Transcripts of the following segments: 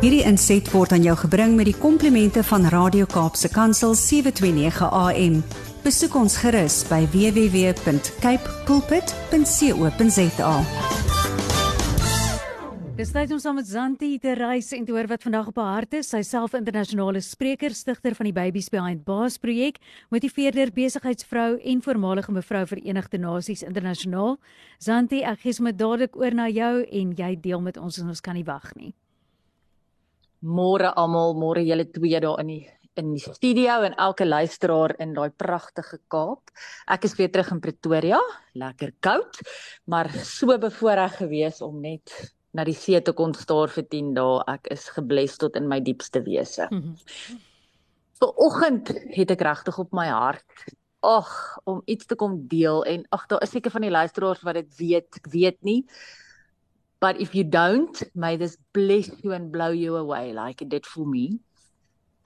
Hierdie inset word aan jou gebring met die komplimente van Radio Kaapse Kansel 729 AM. Besoek ons gerus by www.cape pulpit.co.za. Dis tyd om saam met Zanti te reis en te hoor wat vandag op haar hart is. Sy self internasionale spreker, stigter van die Babies Behind Bars projek, motiveerder, besigheidsvrou en voormalige mevrou Verenigde Nasies internasionaal. Zanti, ek gee sommer dadelik oor na jou en jy deel met ons en ons kan nie wag nie. Môre almal, môre julle twee daar in die in die studio en elke luisteraar in daai pragtige Kaap. Ek is weer terug in Pretoria, lekker koud, maar so bevoorreg gewees om net na die see te kon staar vir 10 dae. Ek is gebless tot in my diepste wese. Mm -hmm. Vanoggend het ek regtig op my hart ag om iets te kom deel en ag daar is seker van die luisteraars wat dit weet, ek weet nie. But if you don't, may this bless you and blow you away like it did for me.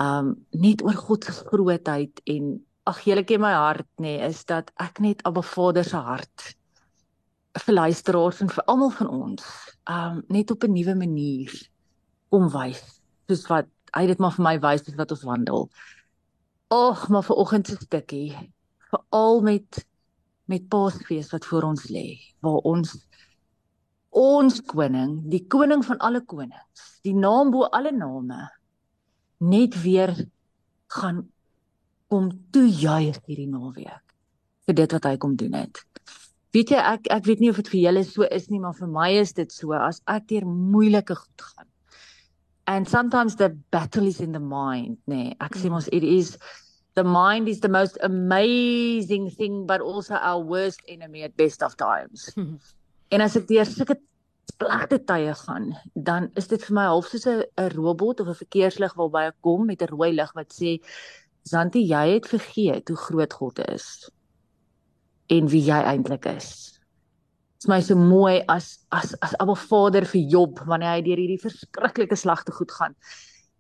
Um net oor God se grootheid en ag julle ken my hart nê, nee, is dat ek net Abba Vader se hart vir luisteraars en vir almal van ons um net op 'n nuwe manier kom wys soos wat hy dit maar vir my wys wat ons wandel. Ag, maar vir oggend se stukkie veral met met Paasfees wat voor ons lê waar ons ons koning, die koning van alle konings, die naam bo alle name net weer gaan kom toejuig hierdie naweek vir dit wat hy kom doen het. Weet jy ek ek weet nie of dit vir julle so is nie, maar vir my is dit so as ek deur moeilike goed gaan. And sometimes the battle is in the mind, nee. Ek sê mos it is the mind is the most amazing thing but also our worst enemy at best of times. en as ek deur sulke slegte tye gaan, dan is dit vir my half soos 'n robot of 'n verkeerslig waarby ek kom met 'n rooi lig wat sê Zanti, jy het vergeet hoe groot God is en wie jy eintlik is. Dit is my so mooi as as as Abba Vader vir Job wanneer hy deur hierdie verskriklike slagte goed gaan.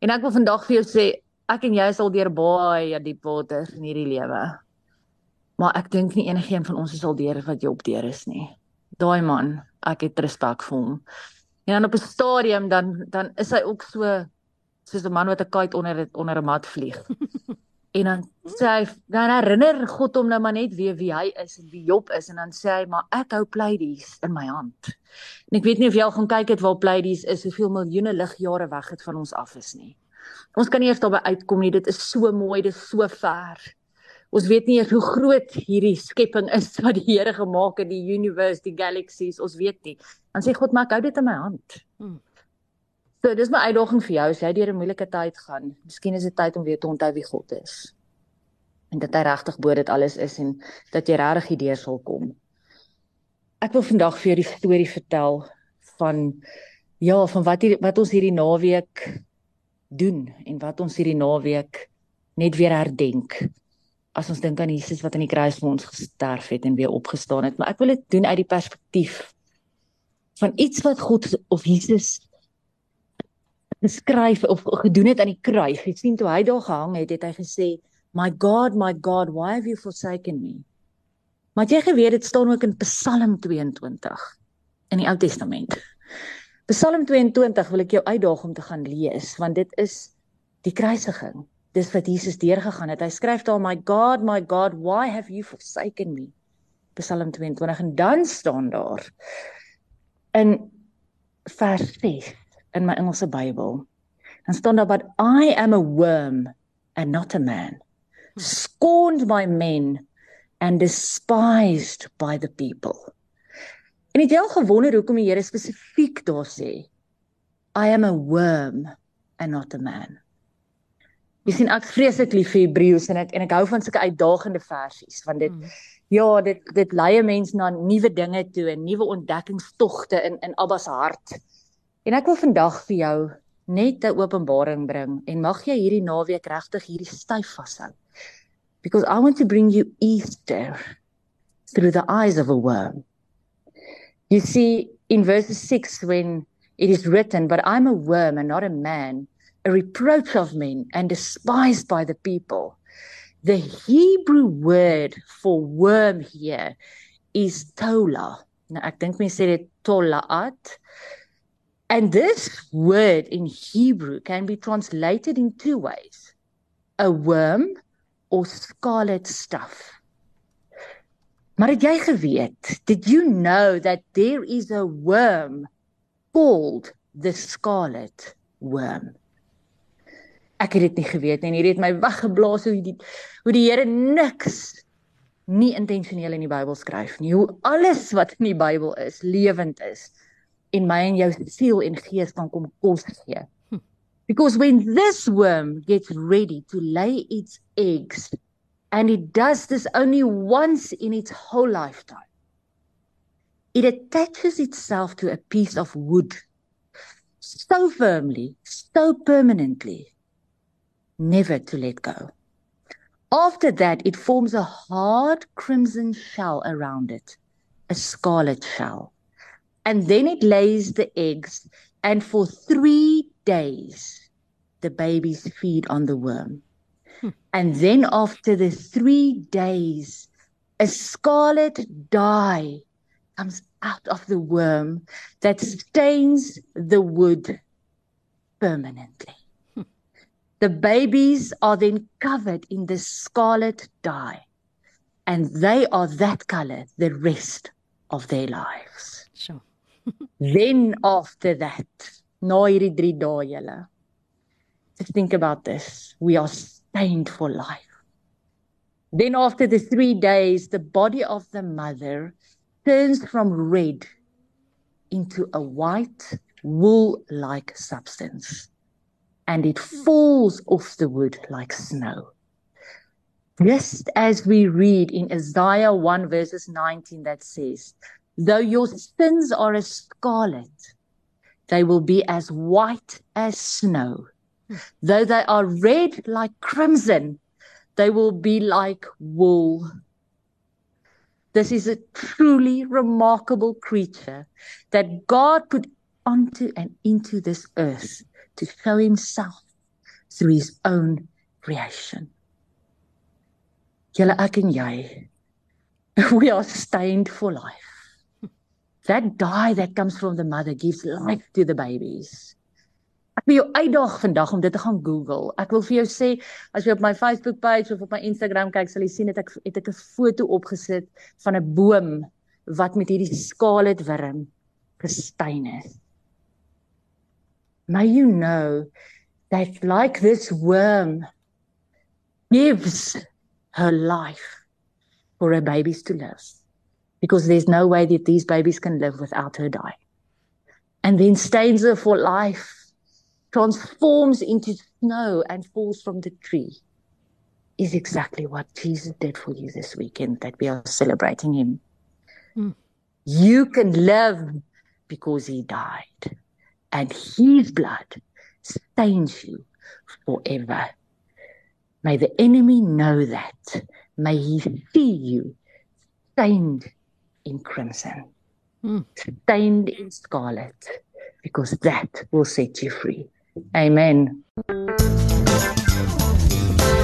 En ek wil vandag vir jou sê ek en jy is al deur baie diep waters in hierdie lewe. Maar ek dink nie enigiemand van ons is al deur wat Job deur is nie. Daai man, ek het respek vir hom. En dan op 'n stadium dan dan is hy ook so soos 'n man wat 'n kite onder onder 'n mat vlieg. En dan sê hy dan herinner God hom nou maar net weer wie hy is en wie Job is en dan sê hy maar ek hou Pleiades in my hand. En ek weet nie of jy al gaan kyk het waar Pleiades is, hoeveel miljoene ligjare weg het van ons af is nie. Ons kan nie eers daarby uitkom nie. Dit is so mooi, dit is so ver. Ons weet nie eers hoe groot hierdie skepping is wat die Here gemaak het, die universe, die galaxies, ons weet nie. Dan sê God maar ek hou dit in my hand. Hmm. So dis my uitdaging vir jou as jy deur 'n moeilike tyd gaan. Miskien is dit tyd om weer te onthou wie God is. En dat hy regtig bo dit alles is en dat jy regtig hierdeur sal kom. Ek wil vandag vir jou die storie vertel van ja, van wat hier wat ons hierdie naweek doen en wat ons hierdie naweek net weer herdenk. As ons dink aan Jesus wat aan die kruis vir ons gesterf het en weer opgestaan het, maar ek wil dit doen uit die perspektief van iets wat God of Jesus geskryf of gedoen het aan die kruis. Jy sien toe hy daar gehang het, het hy gesê, "My God, my God, why have you forsaken me?" Maar jy geweet dit staan ook in Psalm 22 in die Ou Testament. Psalm 22 wil ek jou uitdaag om te gaan lees want dit is die kruisiging. Dis wat Jesus deurgegaan het. Hy skryf daar, "My God, my God, why have you forsaken me?" Psalm 22 en dan staan daar in vers 6 in my Engelse Bybel. Dan staan daar but I am a worm and not a man. Scorned by men and despised by the people. En het jy al gewonder hoekom die Here spesifiek daar sê I am a worm and not a man. Jy sien ek vreeslik lief vir Hebreëus en ek en ek hou van sulke uitdagende versies want dit mm. ja, dit dit lei mense na nuwe dinge toe en nuwe ontdekkingstogte in in Abba se hart. En ek wil vandag vir jou net 'n openbaring bring en mag jy hierdie naweek regtig hierdie styf vashou. Because I want to bring you Easter through the eyes of a worm. You see in verse 6 when it is written but I'm a worm and not a man, a reproach of men and despised by the people. The Hebrew word for worm here is tola. Nou ek dink mense sê dit tolaat And this word in Hebrew can be translated in two ways a worm or scarlet stuff. Maar het jy geweet, did you know that there is a worm called the scarlet worm? Ek het dit nie geweet nie. Hierdie het my weggeblaas hoe die hoe die Here niks nie intentioneel in die Bybel skryf nie. Hoe alles wat in die Bybel is, lewend is en my en jou siel en gees kan kom kos gee. Hm. Because when this worm gets ready to lay its eggs and it does this only once in its whole lifetime. It attaches itself to a piece of wood so firmly, so permanently, never to let go. After that, it forms a hard crimson shell around it, a scarlet shell. And then it lays the eggs, and for three days, the babies feed on the worm. Hmm. And then, after the three days, a scarlet dye comes out of the worm that stains the wood permanently. The babies are then covered in the scarlet dye, and they are that color the rest of their lives. Sure. then after that, na hierdie 3 dae julle. Just think about this. We are stained for life. Then after the 3 days, the body of the mother turns from red into a white wool-like substance and it falls off the wood like snow. Just as we read in Isaiah 1 verses 19 that says, Though your sins are as scarlet, they will be as white as snow. Though they are red like crimson, they will be like wool. This is a truly remarkable creature that God put onto and into this earth to show himself through his own creation. Julle ek en jy we are stained for life. That dye that comes from the mother gives life to the babies. Ek wil jou uitdaag vandag om dit te gaan Google. Ek wil vir jou sê as jy op my Facebook page of op my Instagram kyk, sal jy sien dat ek het ek 'n foto opgesit van 'n boom wat met hierdie scarlet wurm gestein is. May you know that, like this worm gives her life for her babies to live, because there's no way that these babies can live without her dying. And then stains her for life, transforms into snow and falls from the tree, is exactly what Jesus did for you this weekend that we are celebrating Him. Mm. You can live because He died. And his blood stains you forever. May the enemy know that. May he see you stained in crimson, mm. stained in scarlet, because that will set you free. Amen.